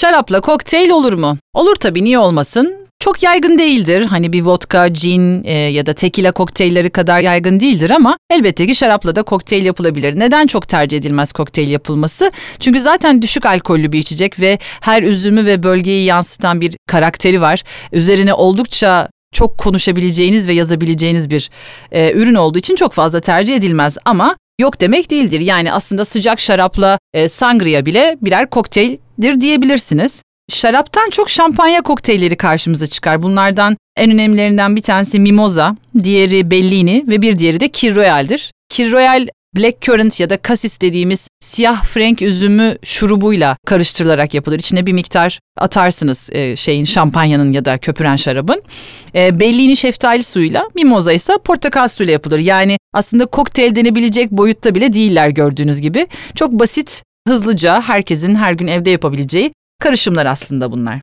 Şarapla kokteyl olur mu? Olur tabii niye olmasın? Çok yaygın değildir. Hani bir vodka, gin e, ya da tekila kokteylleri kadar yaygın değildir ama elbette ki şarapla da kokteyl yapılabilir. Neden çok tercih edilmez kokteyl yapılması? Çünkü zaten düşük alkollü bir içecek ve her üzümü ve bölgeyi yansıtan bir karakteri var. Üzerine oldukça çok konuşabileceğiniz ve yazabileceğiniz bir e, ürün olduğu için çok fazla tercih edilmez ama yok demek değildir. Yani aslında sıcak şarapla e, sangria bile birer kokteyldir diyebilirsiniz. Şaraptan çok şampanya kokteylleri karşımıza çıkar. Bunlardan en önemlilerinden bir tanesi Mimosa, diğeri Bellini ve bir diğeri de Kir Royal'dir. Kir Royal Blackcurrant ya da Cassis dediğimiz siyah frank üzümü şurubuyla karıştırılarak yapılır. İçine bir miktar atarsınız e, şeyin şampanyanın ya da köpüren şarabın. E, Bellini şeftali suyuyla, mimoza ise portakal suyuyla yapılır. Yani aslında kokteyl denebilecek boyutta bile değiller gördüğünüz gibi. Çok basit, hızlıca herkesin her gün evde yapabileceği karışımlar aslında bunlar.